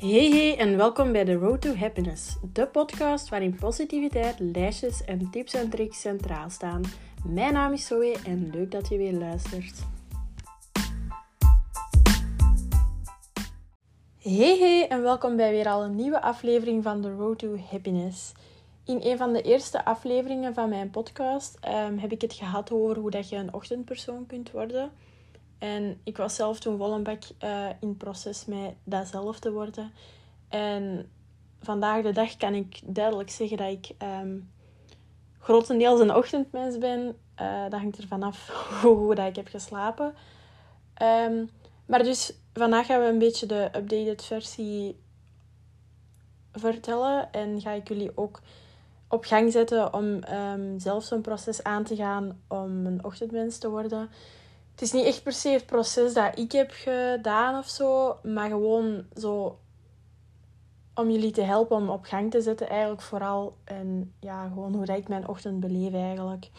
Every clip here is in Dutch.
Hey hey en welkom bij The Road to Happiness, de podcast waarin positiviteit, lijstjes en tips en tricks centraal staan. Mijn naam is Zoe en leuk dat je weer luistert. Hey hey en welkom bij weer al een nieuwe aflevering van The Road to Happiness. In een van de eerste afleveringen van mijn podcast ehm, heb ik het gehad over hoe dat je een ochtendpersoon kunt worden. En ik was zelf toen bak uh, in het proces met dat zelf te worden. En vandaag de dag kan ik duidelijk zeggen dat ik um, grotendeels een ochtendmens ben. Uh, dat hangt er vanaf hoe dat ik heb geslapen. Um, maar dus vandaag gaan we een beetje de updated versie vertellen. En ga ik jullie ook op gang zetten om um, zelf zo'n proces aan te gaan om een ochtendmens te worden het is niet echt per se het proces dat ik heb gedaan of zo, maar gewoon zo om jullie te helpen om op gang te zetten, eigenlijk vooral. En ja, gewoon hoe ik mijn ochtend beleef eigenlijk.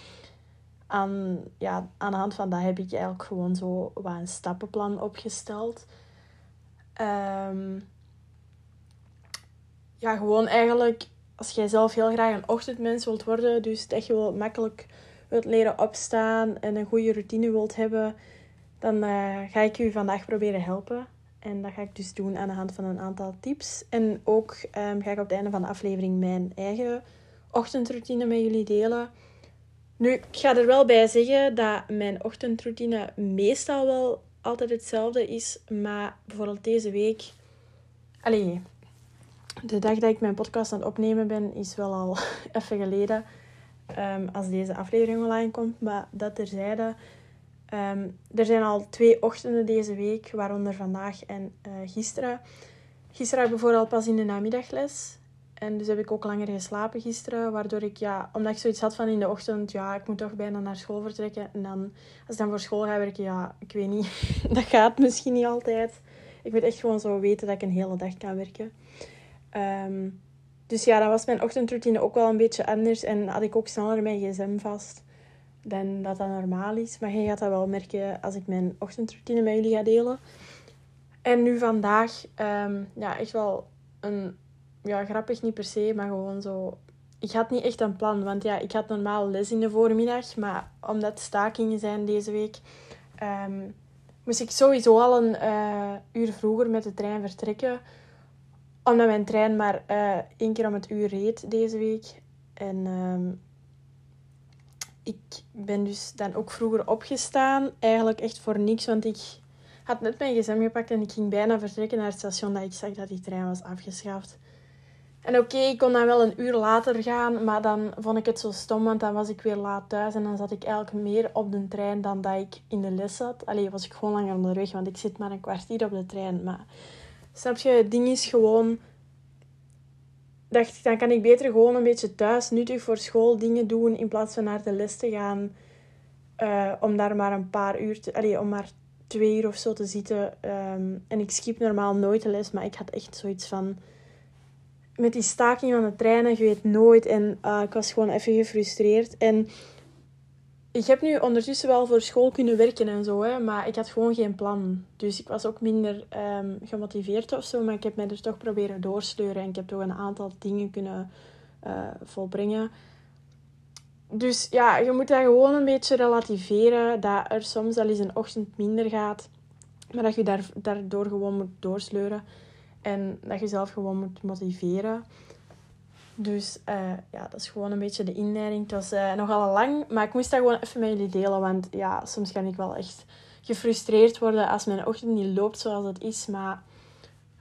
Aan, ja, aan de hand van dat heb ik eigenlijk gewoon zo wat een stappenplan opgesteld. Um, ja, gewoon eigenlijk als jij zelf heel graag een ochtendmens wilt worden, dus echt wel makkelijk wilt leren opstaan en een goede routine wilt hebben, dan uh, ga ik u vandaag proberen helpen. En dat ga ik dus doen aan de hand van een aantal tips. En ook um, ga ik op het einde van de aflevering mijn eigen ochtendroutine met jullie delen. Nu, ik ga er wel bij zeggen dat mijn ochtendroutine meestal wel altijd hetzelfde is. Maar bijvoorbeeld deze week... Allee, de dag dat ik mijn podcast aan het opnemen ben, is wel al even geleden. Um, als deze aflevering online komt. Maar dat terzijde. Um, er zijn al twee ochtenden deze week, waaronder vandaag en uh, gisteren. Gisteren heb ik vooral pas in de namiddagles. En dus heb ik ook langer geslapen gisteren. Waardoor ik, ja, omdat ik zoiets had van in de ochtend, ja, ik moet toch bijna naar school vertrekken. En dan, als ik dan voor school ga werken, ja, ik weet niet. dat gaat misschien niet altijd. Ik moet echt gewoon zo weten dat ik een hele dag kan werken. Um, dus ja, dan was mijn ochtendroutine ook wel een beetje anders. En had ik ook sneller mijn gsm vast dan dat dat normaal is. Maar je gaat dat wel merken als ik mijn ochtendroutine met jullie ga delen. En nu vandaag, um, ja, echt wel een... Ja, grappig niet per se, maar gewoon zo... Ik had niet echt een plan, want ja, ik had normaal les in de voormiddag. Maar omdat stakingen zijn deze week... Um, moest ik sowieso al een uh, uur vroeger met de trein vertrekken omdat mijn trein maar uh, één keer om het uur reed deze week. En uh, ik ben dus dan ook vroeger opgestaan. Eigenlijk echt voor niks, want ik had net mijn gsm gepakt en ik ging bijna vertrekken naar het station dat ik zag dat die trein was afgeschaft. En oké, ik kon dan wel een uur later gaan, maar dan vond ik het zo stom, want dan was ik weer laat thuis en dan zat ik eigenlijk meer op de trein dan dat ik in de les zat. Alleen was ik gewoon langer onderweg, want ik zit maar een kwartier op de trein. Maar Snap je? Het ding is gewoon... Dacht dan kan ik beter gewoon een beetje thuis nuttig voor school dingen doen in plaats van naar de les te gaan. Uh, om daar maar een paar uur te... Om maar twee uur of zo te zitten. Um, en ik skip normaal nooit de les, maar ik had echt zoiets van... Met die staking van de treinen, je weet nooit. En uh, ik was gewoon even gefrustreerd. En ik heb nu ondertussen wel voor school kunnen werken en zo, hè, maar ik had gewoon geen plan. Dus ik was ook minder um, gemotiveerd of zo, maar ik heb mij er toch proberen doorsleuren en ik heb toch een aantal dingen kunnen uh, volbrengen. Dus ja, je moet dat gewoon een beetje relativeren, dat er soms al eens een ochtend minder gaat, maar dat je daar, daardoor gewoon moet doorsleuren en dat je zelf gewoon moet motiveren. Dus uh, ja, dat is gewoon een beetje de inleiding. Het was uh, nogal lang, maar ik moest dat gewoon even met jullie delen. Want ja, soms kan ik wel echt gefrustreerd worden als mijn ochtend niet loopt zoals het is. Maar,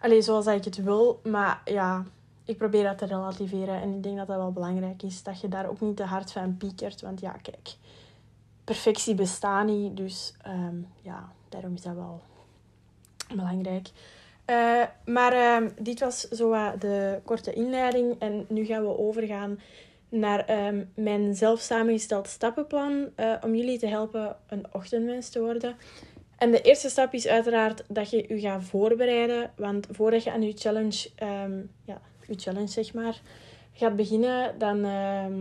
alleen zoals ik het wil. Maar ja, ik probeer dat te relativeren. En ik denk dat dat wel belangrijk is. Dat je daar ook niet te hard van piekert. Want ja, kijk, perfectie bestaat niet. Dus um, ja, daarom is dat wel belangrijk. Uh, maar uh, dit was zo de korte inleiding. En nu gaan we overgaan naar uh, mijn zelf samengesteld stappenplan. Uh, om jullie te helpen een ochtendmens te worden. En de eerste stap is uiteraard dat je je gaat voorbereiden. Want voordat je aan je challenge, um, ja, je challenge zeg maar, gaat beginnen, dan ehm,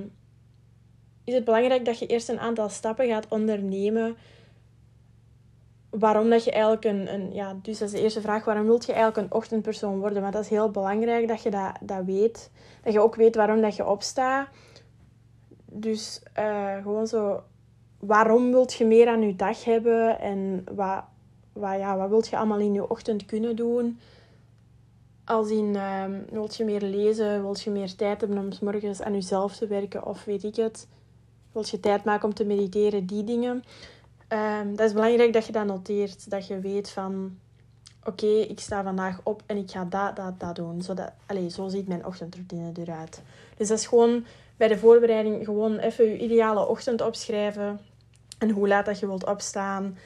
is het belangrijk dat je eerst een aantal stappen gaat ondernemen waarom dat je eigenlijk een, een... Ja, dus dat is de eerste vraag. Waarom wilt je eigenlijk een ochtendpersoon worden? Want dat is heel belangrijk dat je dat, dat weet. Dat je ook weet waarom dat je opstaat. Dus uh, gewoon zo... Waarom wilt je meer aan je dag hebben? En wat, wat, ja, wat wilt je allemaal in je ochtend kunnen doen? Als in, uh, wilt je meer lezen? Wilt je meer tijd hebben om s morgens aan jezelf te werken? Of weet ik het? Wilt je tijd maken om te mediteren? Die dingen. Um, dat is belangrijk dat je dat noteert. Dat je weet van... Oké, ik sta vandaag op en ik ga dat, dat, dat doen. Zodat, allez, zo ziet mijn ochtendroutine eruit. Dus dat is gewoon bij de voorbereiding gewoon even je ideale ochtend opschrijven. En hoe laat dat je wilt opstaan.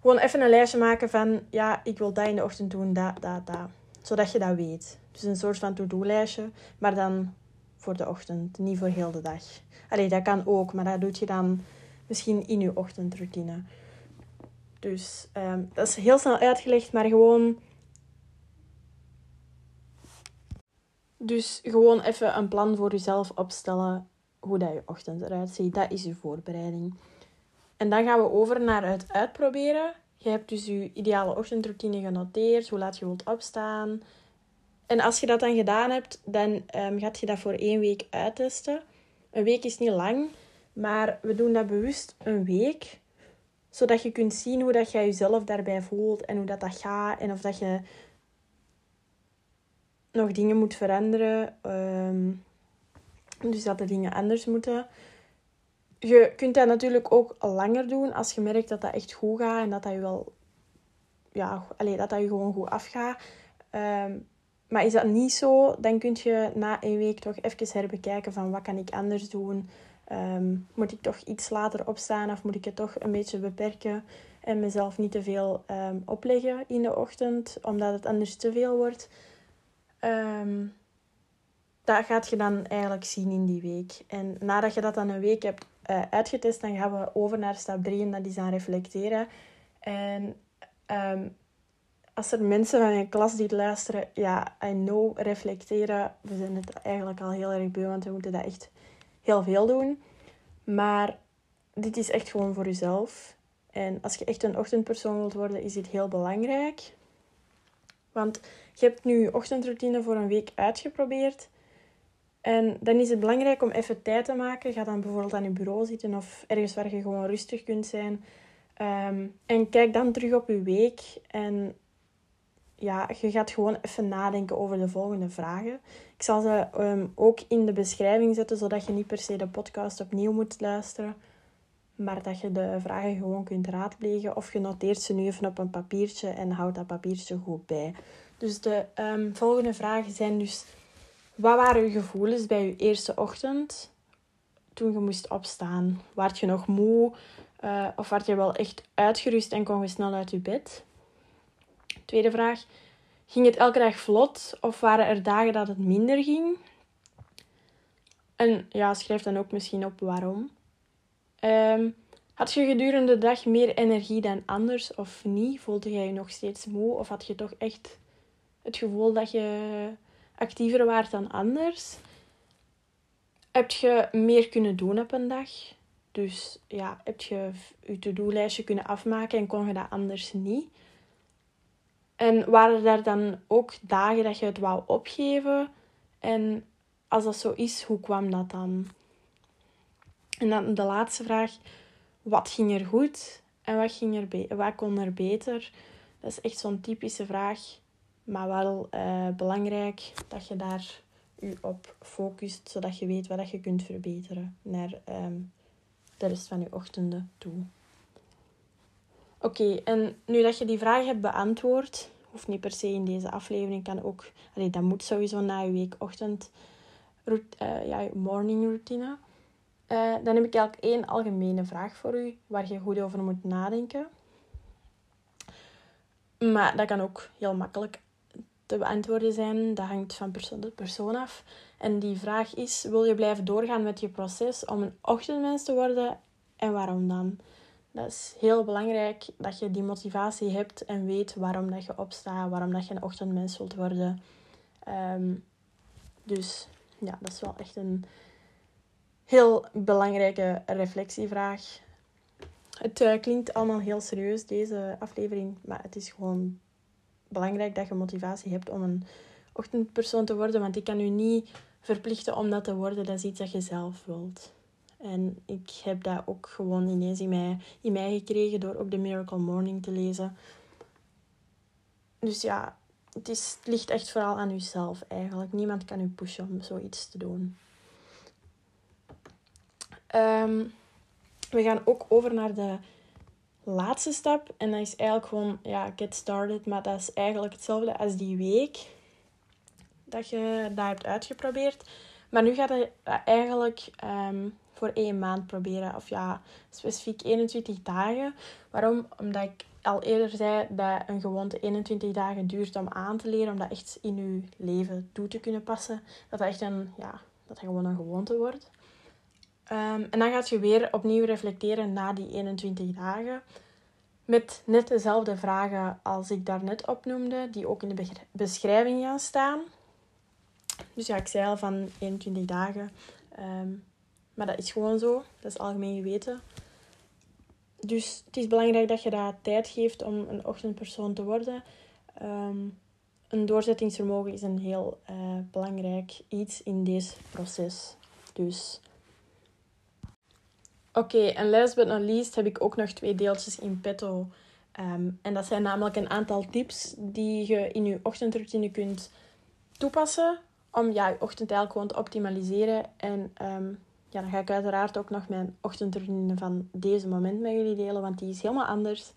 Gewoon even een lijstje maken van... Ja, ik wil dat in de ochtend doen, dat, dat, dat. Zodat je dat weet. Dus een soort van to-do-lijstje. Maar dan voor de ochtend, niet voor heel de dag. Allee, dat kan ook, maar dat doe je dan misschien in je ochtendroutine. Dus um, dat is heel snel uitgelegd, maar gewoon. Dus gewoon even een plan voor jezelf opstellen hoe dat je ochtend eruit ziet. Dat is je voorbereiding. En dan gaan we over naar het uitproberen. Je hebt dus je ideale ochtendroutine genoteerd, hoe laat je wilt opstaan. En als je dat dan gedaan hebt, dan um, gaat je dat voor één week uittesten. Een week is niet lang, maar we doen dat bewust een week, zodat je kunt zien hoe dat jij jezelf daarbij voelt en hoe dat, dat gaat en of dat je nog dingen moet veranderen. Um, dus dat de dingen anders moeten. Je kunt dat natuurlijk ook langer doen als je merkt dat dat echt goed gaat en dat dat je wel, ja, allez, dat dat je gewoon goed afgaat. Um, maar is dat niet zo, dan kun je na een week toch even herbekijken van wat kan ik anders doen. Um, moet ik toch iets later opstaan of moet ik het toch een beetje beperken en mezelf niet te veel um, opleggen in de ochtend, omdat het anders te veel wordt. Um, dat gaat je dan eigenlijk zien in die week. En nadat je dat dan een week hebt uh, uitgetest, dan gaan we over naar stap 3 en dat is aan reflecteren. En als er mensen van je klas die luisteren, ja, I know, reflecteren. We zijn het eigenlijk al heel erg beu, want we moeten dat echt heel veel doen. Maar dit is echt gewoon voor jezelf. En als je echt een ochtendpersoon wilt worden, is dit heel belangrijk. Want je hebt nu ochtendroutine voor een week uitgeprobeerd. En dan is het belangrijk om even tijd te maken. Ga dan bijvoorbeeld aan je bureau zitten of ergens waar je gewoon rustig kunt zijn. Ehm, en kijk dan terug op je week. En ja, je gaat gewoon even nadenken over de volgende vragen. Ik zal ze ehm, ook in de beschrijving zetten, zodat je niet per se de podcast opnieuw moet luisteren. Maar dat je de vragen gewoon kunt raadplegen. Of je noteert ze nu even op een papiertje en houdt dat papiertje goed bij. Dus de um, volgende vragen zijn dus... Wat waren je gevoelens bij je eerste ochtend toen je moest opstaan? Waart je nog moe? Uh, of werd je wel echt uitgerust en kon je snel uit je bed? Tweede vraag. Ging het elke dag vlot of waren er dagen dat het minder ging? En ja, schrijf dan ook misschien op waarom. Um, had je gedurende de dag meer energie dan anders of niet? Voelde jij je nog steeds moe of had je toch echt het gevoel dat je actiever waart dan anders? Heb je meer kunnen doen op een dag? Dus ja, heb je je to-do-lijstje kunnen afmaken en kon je dat anders niet? En waren er dan ook dagen dat je het wou opgeven? En als dat zo is, hoe kwam dat dan? En dan de laatste vraag. Wat ging er goed en wat, ging er wat kon er beter? Dat is echt zo'n typische vraag. Maar wel uh, belangrijk dat je daar je op focust. Zodat je weet wat je kunt verbeteren naar um, de rest van je ochtenden toe. Oké, en nu dat je die vraag hebt beantwoord, hoeft niet per se in deze aflevering, kan ook, allee, dat moet sowieso na je weekochtend, uh, ja, morning routine. Uh, dan heb ik eigenlijk één algemene vraag voor u, waar je goed over moet nadenken. Maar dat kan ook heel makkelijk te beantwoorden zijn. Dat hangt van persoon tot persoon af. En die vraag is: wil je blijven doorgaan met je proces om een ochtendmens te worden en waarom dan? Dat is heel belangrijk dat je die motivatie hebt en weet waarom dat je opstaat, waarom dat je een ochtendmens wilt worden. Um, dus ja, dat is wel echt een heel belangrijke reflectievraag. het uh, klinkt allemaal heel serieus, deze aflevering. Maar het is gewoon belangrijk dat je motivatie hebt om een ochtendpersoon te worden. Want ik kan u niet verplichten om dat te worden. Dat is iets dat je zelf wilt. En ik heb dat ook gewoon ineens in mij, in mij gekregen door ook de Miracle Morning te lezen. Dus ja, het, is, het ligt echt vooral aan uzelf eigenlijk. Niemand kan u pushen om zoiets te doen. Ehm, we gaan ook over naar de laatste stap. En dat is eigenlijk gewoon, ja, get started. Maar dat is eigenlijk hetzelfde als die week dat je dat hebt uitgeprobeerd. Maar nu gaat je eigenlijk ehm, voor één maand proberen. Of ja, specifiek 21 dagen. Waarom? Omdat ik al eerder zei dat een gewoonte 21 dagen duurt om aan te leren. Om dat echt in je leven toe te kunnen passen. Dat dat echt een, ja, dat gewoon een gewoonte wordt. Ehm, en dan gaat je weer opnieuw reflecteren na die 21 dagen. Met net dezelfde vragen als ik daarnet opnoemde, die ook in de beschrijving gaan staan. Dus ja, ik zei al van 21 dagen. Ehm, maar dat is gewoon zo. Dat is algemeen geweten. Dus het is belangrijk dat je daar tijd geeft om een ochtendpersoon te worden. Ehm, een doorzettingsvermogen is een heel uh, belangrijk iets in deze proces. Dus Oké, en last but not least heb ik ook nog twee deeltjes in petto. Ehm, en dat zijn namelijk een aantal tips die je in je ochtendroutine kunt toepassen om ja, je ochtend eigenlijk gewoon te optimaliseren. En ehm, ja, dan ga ik uiteraard ook nog mijn ochtendroutine van deze moment met jullie delen, want die is helemaal anders.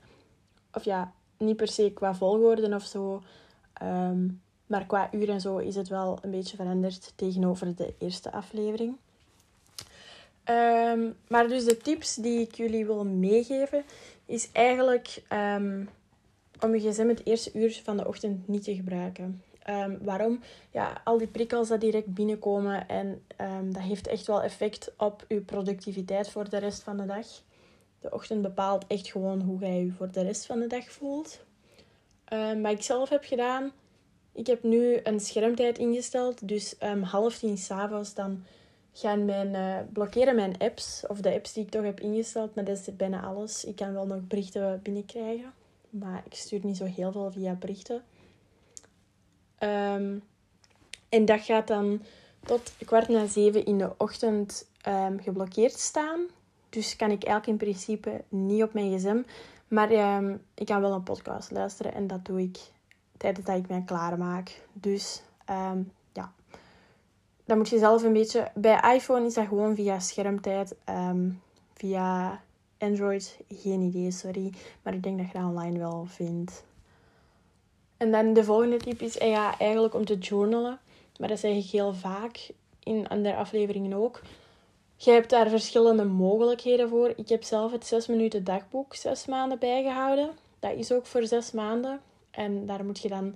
Of ja, niet per se qua volgorde of zo, ehm, maar qua uur en zo is het wel een beetje veranderd tegenover de eerste aflevering. Um, maar dus de tips die ik jullie wil meegeven, is eigenlijk um, om je gsm het eerste uur van de ochtend niet te gebruiken. Um, waarom? Ja, al die prikkels dat direct binnenkomen en dat heeft echt wel effect op je productiviteit voor de rest van de dag. De ochtend bepaalt echt gewoon hoe jij je voor de rest van de dag voelt. maar ik zelf heb gedaan, ik heb nu een schermtijd ingesteld, dus half tien s'avonds dan gaan mijn, uh, blokkeren mijn apps, of de apps die ik toch heb ingesteld, maar dat is bijna alles. Ik kan wel nog berichten binnenkrijgen, maar ik stuur niet zo heel veel via berichten. Um, en dat gaat dan tot kwart na zeven in de ochtend um, geblokkeerd staan. Dus kan ik eigenlijk in principe niet op mijn gsm. Maar um, ik kan wel een podcast luisteren en dat doe ik tijdens dat ik mij klaarmaak. Dus um, dan moet je zelf een beetje... Bij iPhone is dat gewoon via schermtijd. Via Android, geen idee, sorry. Maar ik denk dat je dat online wel vindt. En dan de volgende tip is ja, eigenlijk om te journalen. Maar dat zeg ik heel vaak in andere afleveringen ook. Je hebt daar verschillende mogelijkheden voor. Ik heb zelf het 6 minuten dagboek 6 maanden bijgehouden. Dat is ook voor 6 maanden. En daar moet je dan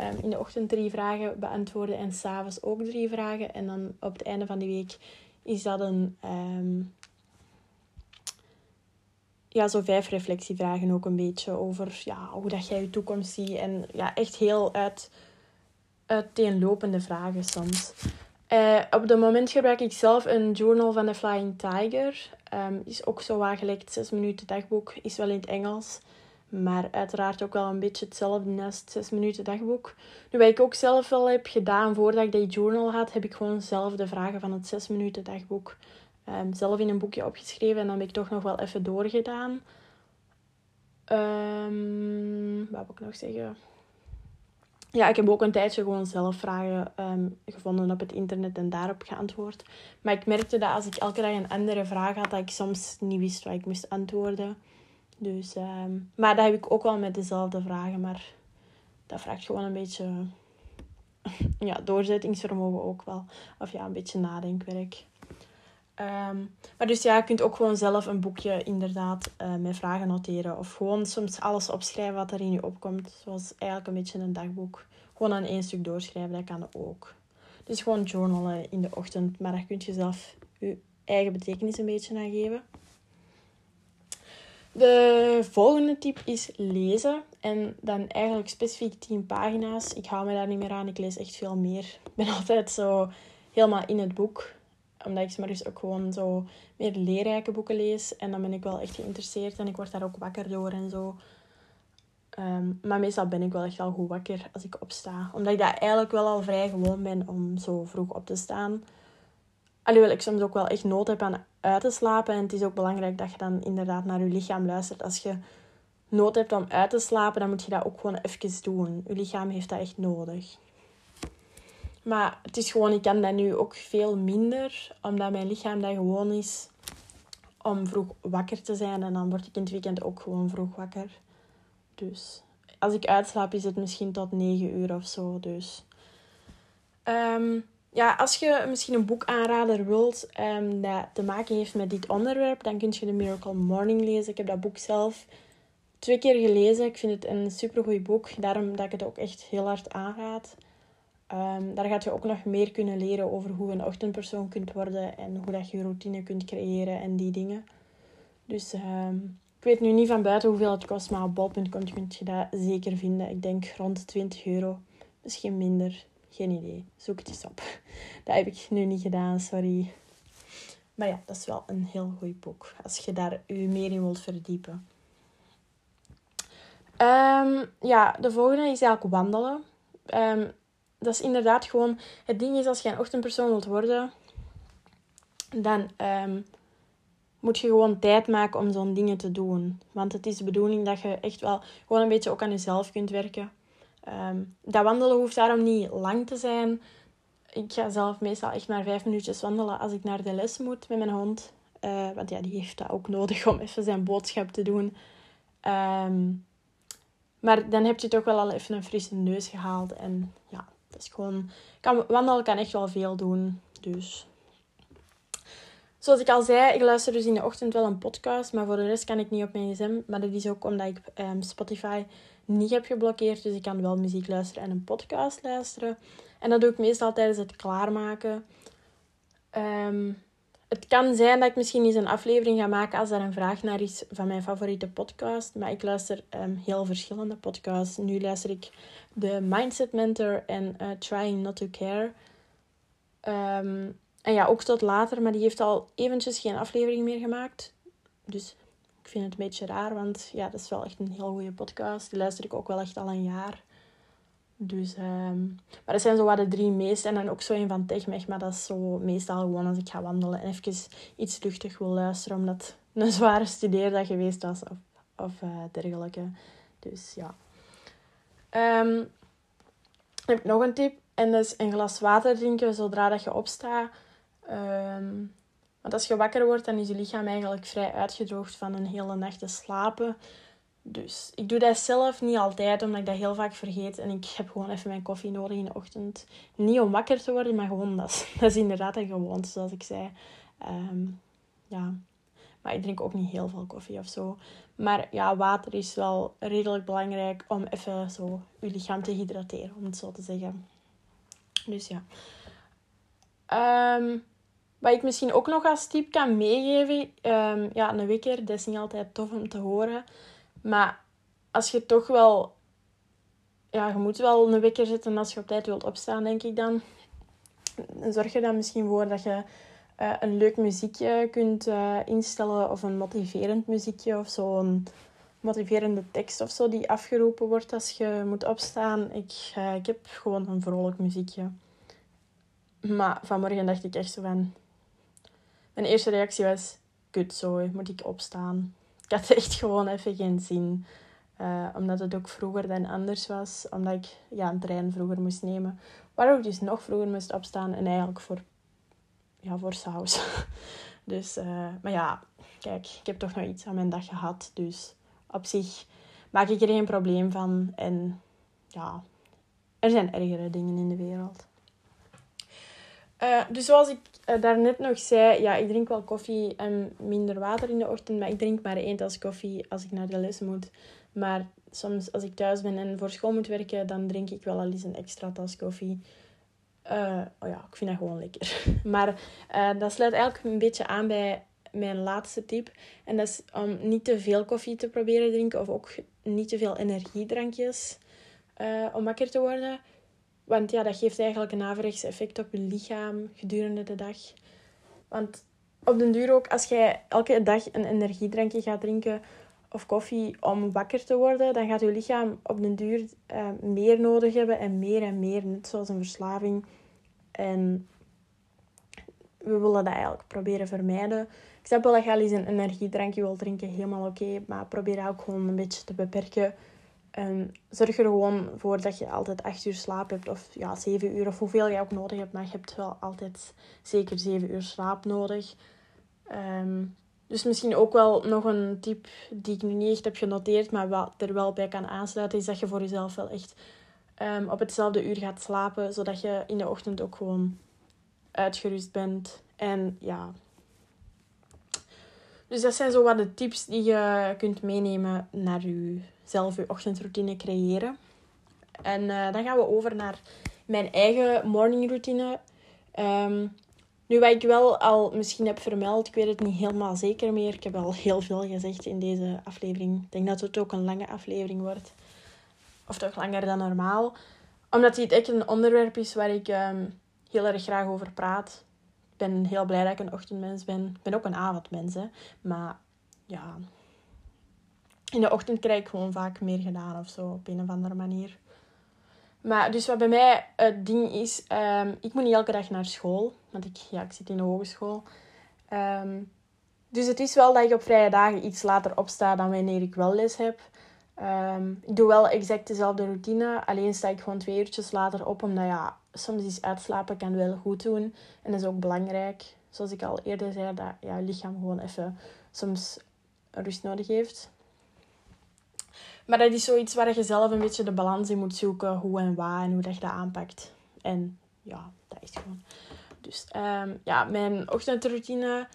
um, in de ochtend drie vragen beantwoorden en s'avonds ook drie vragen. En dan op het einde van de week is dat een... Um, ja, zo vijf reflectievragen ook een beetje over ja, hoe dat jij je toekomst ziet. En ja, echt heel uit, uiteenlopende vragen soms. Uh, op het moment gebruik ik zelf een journal van de Flying Tiger. Um, is ook zo gelijk 6 minuten dagboek. Is wel in het Engels. Maar uiteraard ook wel een beetje hetzelfde als het 6 minuten dagboek. Nu, wat ik ook zelf wel heb gedaan voordat ik die journal had, heb ik gewoon zelf de vragen van het 6 minuten dagboek um, zelf in een boekje opgeschreven. En dan heb ik toch nog wel even doorgedaan. Um, wat wil ik nog zeggen? Ja, ik heb ook een tijdje gewoon zelf vragen um, gevonden op het internet en daarop geantwoord. Maar ik merkte dat als ik elke dag een andere vraag had, dat ik soms niet wist wat ik moest antwoorden. Dus, maar dat heb ik ook wel met dezelfde vragen. Maar dat vraagt gewoon een beetje ja, doorzettingsvermogen ook wel. Of ja, een beetje nadenkwerk. Um, maar dus ja, je kunt ook gewoon zelf een boekje inderdaad uh, met vragen noteren. Of gewoon soms alles opschrijven wat er in je opkomt. Zoals eigenlijk een beetje een dagboek. Gewoon aan één stuk doorschrijven, dat kan ook. Dus gewoon journalen in de ochtend. Maar daar kun je zelf je eigen betekenis een beetje aan geven. De volgende tip is lezen. En dan eigenlijk specifiek 10 pagina's. Ik hou me daar niet meer aan. Ik lees echt veel meer. Ik ben altijd zo helemaal in het boek. Omdat ik maar dus ook gewoon zo meer leerrijke boeken lees. En dan ben ik wel echt geïnteresseerd en ik word daar ook wakker door en zo. Ehm, maar meestal ben ik wel echt wel goed wakker als ik opsta. Omdat ik daar eigenlijk wel al vrij gewoon ben om zo vroeg op te staan. Alhoewel ik soms ook wel echt nood heb aan uit te slapen. En het is ook belangrijk dat je dan inderdaad naar je lichaam luistert. Als je nood hebt om uit te slapen, dan moet je dat ook gewoon even doen. Je lichaam heeft dat echt nodig. Maar het is gewoon, ik kan dat nu ook veel minder, omdat mijn lichaam dat gewoon is om vroeg wakker te zijn. En dan word ik in het weekend ook gewoon vroeg wakker. Dus als ik uitslaap, is het misschien tot 9 uur of zo. Dus um, ja, als je misschien een boek aanrader wilt um, dat te maken heeft met dit onderwerp, dan kun je The Miracle Morning lezen. Ik heb dat boek zelf twee keer gelezen. Ik vind het een supergoed boek, daarom dat ik het ook echt heel hard aanraad. Um, daar gaat je ook nog meer kunnen leren over hoe een ochtendpersoon kunt worden en hoe dat je je routine kunt creëren en die dingen. Dus um, ik weet nu niet van buiten hoeveel het kost, maar op bol.com kun je dat zeker vinden. Ik denk rond 20 euro, misschien minder. Geen idee. Zoek het eens op. Dat heb ik nu niet gedaan, sorry. Maar ja, dat is wel een heel goed boek. Als je daar je meer in wilt verdiepen. Um, ja, de volgende is eigenlijk wandelen. Dat is inderdaad gewoon... Het ding is, als je een ochtendpersoon wilt worden... Dan um, moet je gewoon tijd maken om zo'n dingen te doen. Want het is de bedoeling dat je echt wel gewoon een beetje ook aan jezelf kunt werken. Um, dat wandelen hoeft daarom niet lang te zijn. Ik ga zelf meestal echt maar vijf minuutjes wandelen als ik naar de les moet met mijn hond. Uh, want ja, die heeft dat ook nodig om even zijn boodschap te doen. Um, maar dan heb je toch wel al even een frisse neus gehaald. En ja, is gewoon... Kan, wandelen kan echt wel veel doen. Dus... Zoals ik al zei, ik luister dus in de ochtend wel een podcast. Maar voor de rest kan ik niet op mijn gsm. Maar dat is ook omdat ik um, Spotify niet heb geblokkeerd. Dus ik kan wel muziek luisteren en een podcast luisteren. En dat doe ik meestal tijdens het klaarmaken. Um, het kan zijn dat ik misschien eens een aflevering ga maken als er een vraag naar is van mijn favoriete podcast. Maar ik luister um, heel verschillende podcasts. Nu luister ik de Mindset Mentor en uh, Trying Not to Care. Um, en ja, ook tot later, maar die heeft al eventjes geen aflevering meer gemaakt. Dus ik vind het een beetje raar, want ja, dat is wel echt een heel goede podcast. Die luister ik ook wel echt al een jaar. Dus, um, maar dat zijn zo wat de drie meest. En dan ook zo een van TechMech, maar dat is zo meestal gewoon als ik ga wandelen en even iets luchtig wil luisteren, omdat het een zware studeerdag geweest was of, of uh, dergelijke. Dus ja. Um, heb ik nog een tip. En dat is een glas water drinken zodra dat je opstaat. Um, want als je wakker wordt, dan is je lichaam eigenlijk vrij uitgedroogd van een hele nacht te slapen. Dus ik doe dat zelf niet altijd, omdat ik dat heel vaak vergeet. En ik heb gewoon even mijn koffie nodig in de ochtend. Niet om wakker te worden, maar gewoon, dat is, dat is inderdaad een gewoonte, zoals ik zei. Um, ja, maar ik drink ook niet heel veel koffie of zo. Maar ja, water is wel redelijk belangrijk om even zo je lichaam te hydrateren, om het zo te zeggen. Dus ja. Um, wat ik misschien ook nog als tip kan meegeven. Um, ja, een wekker, dat is niet altijd tof om te horen. Maar als je toch wel... Ja, je moet wel een wekker zetten als je op tijd wilt opstaan, denk ik dan. Zorg er dan misschien voor dat je uh, een leuk muziekje kunt uh, instellen. Of een motiverend muziekje of zo'n motiverende tekst of zo die afgeroepen wordt als je moet opstaan. Ik, uh, ik heb gewoon een vrolijk muziekje. Maar vanmorgen dacht ik echt zo van... Mijn eerste reactie was... Kut, zo, moet ik opstaan? Ik had echt gewoon even geen zin. Uh, omdat het ook vroeger dan anders was. Omdat ik ja, een trein vroeger moest nemen. Waardoor ik dus nog vroeger moest opstaan. En eigenlijk voor, ja, voor saus. dus, uh, maar ja, kijk, ik heb toch nog iets aan mijn dag gehad. Dus op zich maak ik er geen probleem van. En ja, er zijn ergere dingen in de wereld. Uh, dus zoals ik uh, daarnet nog zei, ja, ik drink wel koffie en minder water in de ochtend. Maar ik drink maar één tas koffie als ik naar de les moet. Maar soms als ik thuis ben en voor school moet werken, dan drink ik wel al eens een extra tas koffie. Uh, oh ja, ik vind dat gewoon lekker. Maar dat sluit eigenlijk een beetje aan bij mijn laatste tip. En dat is om niet te veel koffie te proberen drinken. Of ook niet te veel energiedrankjes om wakker te worden. Want ja, dat geeft eigenlijk een averechts effect op je lichaam gedurende de dag. Want op den duur ook, als jij elke dag een energiedrankje gaat drinken of koffie om wakker te worden, dan gaat je lichaam op den duur uh, meer nodig hebben en meer en meer, net zoals een verslaving. En we willen dat eigenlijk proberen vermijden. Ik snap wel dat je al eens een energiedrankje wil drinken, helemaal oké, maar probeer ook gewoon een beetje te beperken. En zorg er gewoon voor dat je altijd 8 uur slaap hebt, of ja, 7 uur, of hoeveel je ook nodig hebt, maar je hebt wel altijd zeker 7 uur slaap nodig. Um, dus misschien ook wel nog een tip die ik nu niet echt heb genoteerd, maar wat er wel bij kan aansluiten, is dat je voor jezelf wel echt um, op hetzelfde uur gaat slapen, zodat je in de ochtend ook gewoon uitgerust bent. En ja. Dus dat zijn zo wat de tips die je kunt meenemen naar jezelf, je ochtendroutine creëren. En uh, dan gaan we over naar mijn eigen morningroutine. Um, nu, wat ik wel al misschien heb vermeld, ik weet het niet helemaal zeker meer. Ik heb al heel veel gezegd in deze aflevering. Ik denk dat het ook een lange aflevering wordt. Of toch langer dan normaal. Omdat dit echt een onderwerp is waar ik um, heel erg graag over praat. Ben heel blij dat ik een ochtendmens ben. Ik ben ook een avondmens, hè. Maar ja... In de ochtend krijg ik gewoon vaak meer gedaan of zo, op een of andere manier. Maar dus wat bij mij het ding is, um, ik moet niet elke dag naar school. Want ik, ja, ik zit in de hogeschool. Um, dus het is wel dat ik op vrije dagen iets later opsta dan wanneer ik wel les heb. Um, ik doe wel exact dezelfde routine. Alleen sta ik gewoon twee uurtjes later op. Omdat ja, soms is uitslapen kan wel goed doen. En dat is ook belangrijk. Zoals ik al eerder zei, dat je lichaam gewoon even soms rust nodig heeft. Maar dat is zoiets waar je zelf een beetje de balans in moet zoeken. Hoe en waar en hoe dat je dat aanpakt. En ja, dat is gewoon. Dus um, ja, mijn ochtendroutine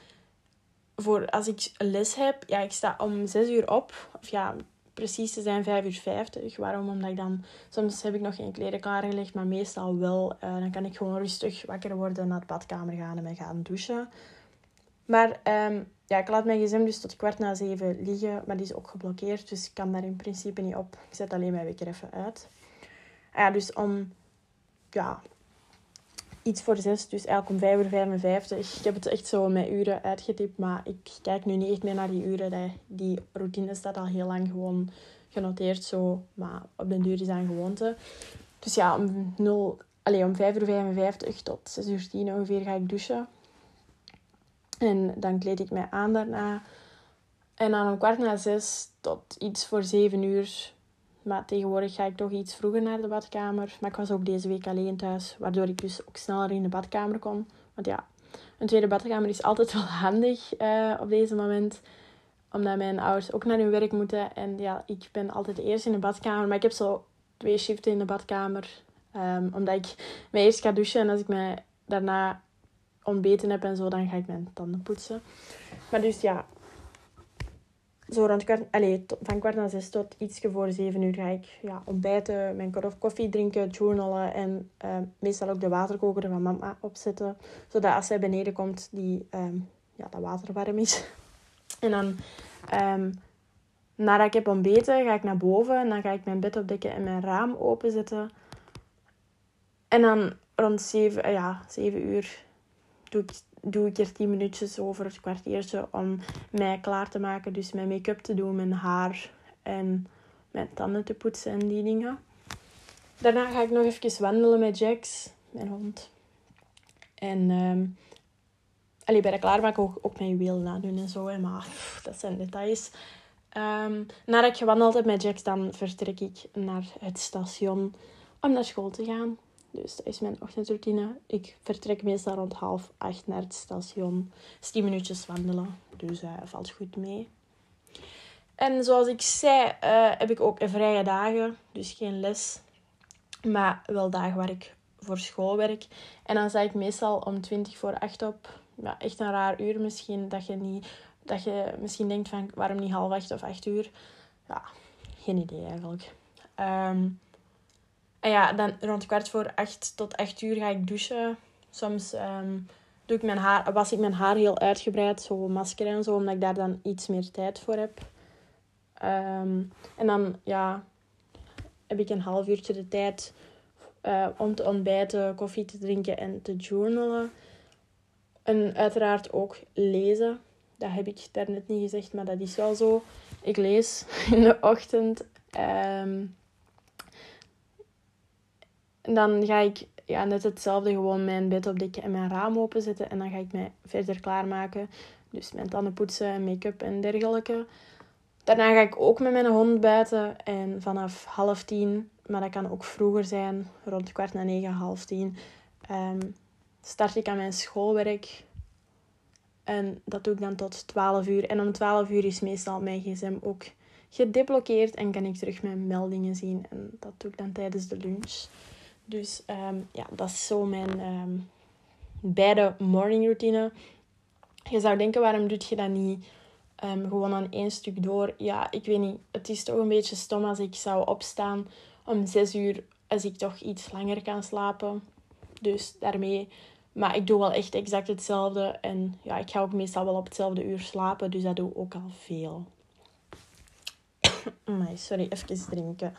voor als ik les heb. Ja, ik sta om 6 uur op. Of ja, precies te zijn 5 uur 50. Waarom? Omdat ik dan... Soms heb ik nog geen kleren klaargelegd, maar meestal wel. Uh, dan kan ik gewoon rustig wakker worden, naar de badkamer gaan en me gaan douchen. Maar um, ja, ik laat mijn gsm dus tot kwart na zeven liggen, maar die is ook geblokkeerd, dus ik kan daar in principe niet op. Ik zet alleen mijn wekker even uit. Ah ja, dus om, ja, iets voor zes, dus eigenlijk om vijf uur 55. Ik heb het echt zo met uren uitgetypt, maar ik kijk nu niet echt meer naar die uren. Die routine staat al heel lang gewoon genoteerd zo, maar op den duur is dat een gewoonte. Dus ja, om, 0, allez, om 5 uur 55 tot 6 uur 10 ongeveer ga ik douchen. En dan kleed ik mij aan daarna. En dan om kwart na zes tot iets voor zeven uur. Maar tegenwoordig ga ik toch iets vroeger naar de badkamer. Maar ik was ook deze week alleen thuis, waardoor ik dus ook sneller in de badkamer kon. Want ja, een tweede badkamer is altijd wel handig uh, op deze moment. Omdat mijn ouders ook naar hun werk moeten. En ja, ik ben altijd eerst in de badkamer. Maar ik heb zo twee shiften in de badkamer. Um, omdat ik mij eerst ga douchen en als ik mij daarna ontbeten heb en zo, dan ga ik mijn tanden poetsen. Maar dus ja, zo rond kwart, allez, van kwart na zes tot iets voor zeven uur ga ik ja, ontbijten, mijn koffie drinken, journalen en uh, meestal ook de waterkoker van mama opzetten. Zodat als zij beneden komt, die, um, ja, dat water warm is. En dan, um, nadat ik heb ontbeten, ga ik naar boven en dan ga ik mijn bed opdekken en mijn raam openzetten. En dan rond zeven, ja, zeven uur doe ik, doe ik er 10 minuutjes over, het kwartiertje, om mij klaar te maken. Dus mijn make-up te doen, mijn haar en mijn tanden te poetsen en die dingen. Daarna ga ik nog even wandelen met Jax, mijn hond. En um, allee, bij de klaarmaken ook, ook mijn wiel nadoen en zo. Maar dat zijn details. Um, nadat ik gewandeld heb met Jax, dan vertrek ik naar het station om naar school te gaan. Dus dat is mijn ochtendroutine. Ik vertrek meestal rond half acht naar het station. 10 minuutjes wandelen, dus uh, valt goed mee. En zoals ik zei, uh, heb ik ook vrije dagen, dus geen les. Maar wel dagen waar ik voor school werk. En dan sta ik meestal om 20 voor 8 op. Ja, echt een raar uur misschien, dat je, niet, dat je misschien denkt van waarom niet half acht of 8 uur. Ja, geen idee eigenlijk. Um, ja, dan rond kwart voor acht tot acht uur ga ik douchen. Soms um, doe ik mijn haar, was ik mijn haar heel uitgebreid, zo masker en zo, omdat ik daar dan iets meer tijd voor heb. Um, en dan ja, heb ik een half uurtje de tijd uh, om te ontbijten, koffie te drinken en te journalen. En uiteraard ook lezen. Dat heb ik daarnet niet gezegd, maar dat is wel zo. Ik lees in de ochtend. Ehm, en dan ga ik ja, net hetzelfde, gewoon mijn bed opdekken en mijn raam openzetten. En dan ga ik mij verder klaarmaken. Dus mijn tanden poetsen, make-up en dergelijke. Daarna ga ik ook met mijn hond buiten. En vanaf half tien, maar dat kan ook vroeger zijn, rond kwart na negen, half tien, um, start ik aan mijn schoolwerk. En dat doe ik dan tot 12 uur. En om 12 uur is meestal mijn gsm ook gedeblokkeerd en kan ik terug mijn meldingen zien. En dat doe ik dan tijdens de lunch. Dus ehm, ja, dat is zo mijn um, beide morning routine. Je zou denken, waarom doe je dat niet um, gewoon aan één stuk door? Ja, ik weet niet. Het is toch een beetje stom als ik zou opstaan om zes uur, als ik toch iets langer kan slapen. Dus daarmee... Maar ik doe wel echt exact hetzelfde. En ja, ik ga ook meestal wel op hetzelfde uur slapen. Dus dat doe ik ook al veel. sorry, even drinken.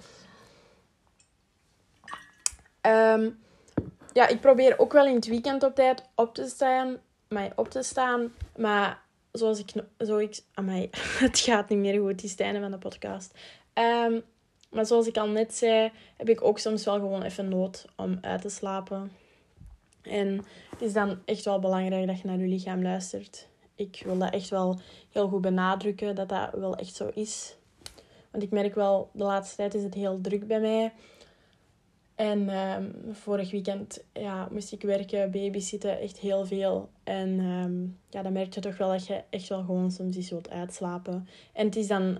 Um, ja, ik probeer ook wel in het weekend op tijd op te staan. Maar op te staan. Maar zoals ik... Zo ik amai, het gaat niet meer goed. Het is het einde van de podcast. Um, maar zoals ik al net zei, heb ik ook soms wel gewoon even nood om uit te slapen. En het is dan echt wel belangrijk dat je naar je lichaam luistert. Ik wil dat echt wel heel goed benadrukken, dat dat wel echt zo is. Want ik merk wel, de laatste tijd is het heel druk bij mij. En um, vorig weekend ja, moest ik werken, babysitten, echt heel veel. En um, ja, dan merk je toch wel dat je echt wel gewoon soms iets wilt uitslapen. En het is dan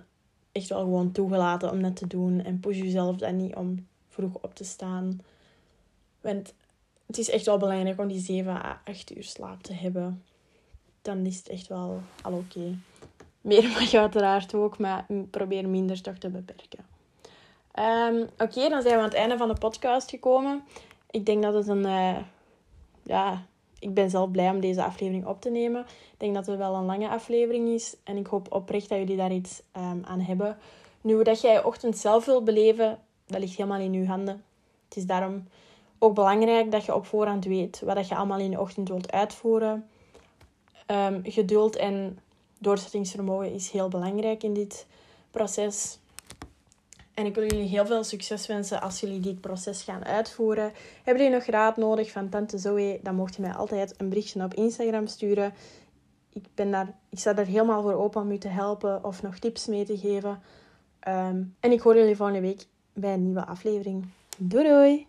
echt wel gewoon toegelaten om dat te doen. En push jezelf dan niet om vroeg op te staan. Want het is echt wel belangrijk om die 7 à 8 uur slaap te hebben. Dan is het echt wel al oké. Meer mag je uiteraard ook, maar probeer minder toch te beperken. Um, oké, dan zijn we aan het einde van de podcast gekomen. Ik denk dat het een... Uh, ja, ik ben zelf blij om deze aflevering op te nemen. Ik denk dat het wel een lange aflevering is. En ik hoop oprecht dat jullie daar iets um, aan hebben. Nu, hoe dat jij je ochtend zelf wilt beleven, dat ligt helemaal in je handen. Het is daarom ook belangrijk dat je op voorhand weet wat dat je allemaal in de ochtend wilt uitvoeren. Um, geduld en doorzettingsvermogen is heel belangrijk in dit proces. En ik wil jullie heel veel succes wensen als jullie dit proces gaan uitvoeren. Hebben jullie nog raad nodig van Tante Zoe? Dan mocht je mij altijd een berichtje op Instagram sturen. Ik, ben daar, ik sta daar helemaal voor open om u te helpen of nog tips mee te geven. Um, en ik hoor jullie volgende week bij een nieuwe aflevering. Doei doei!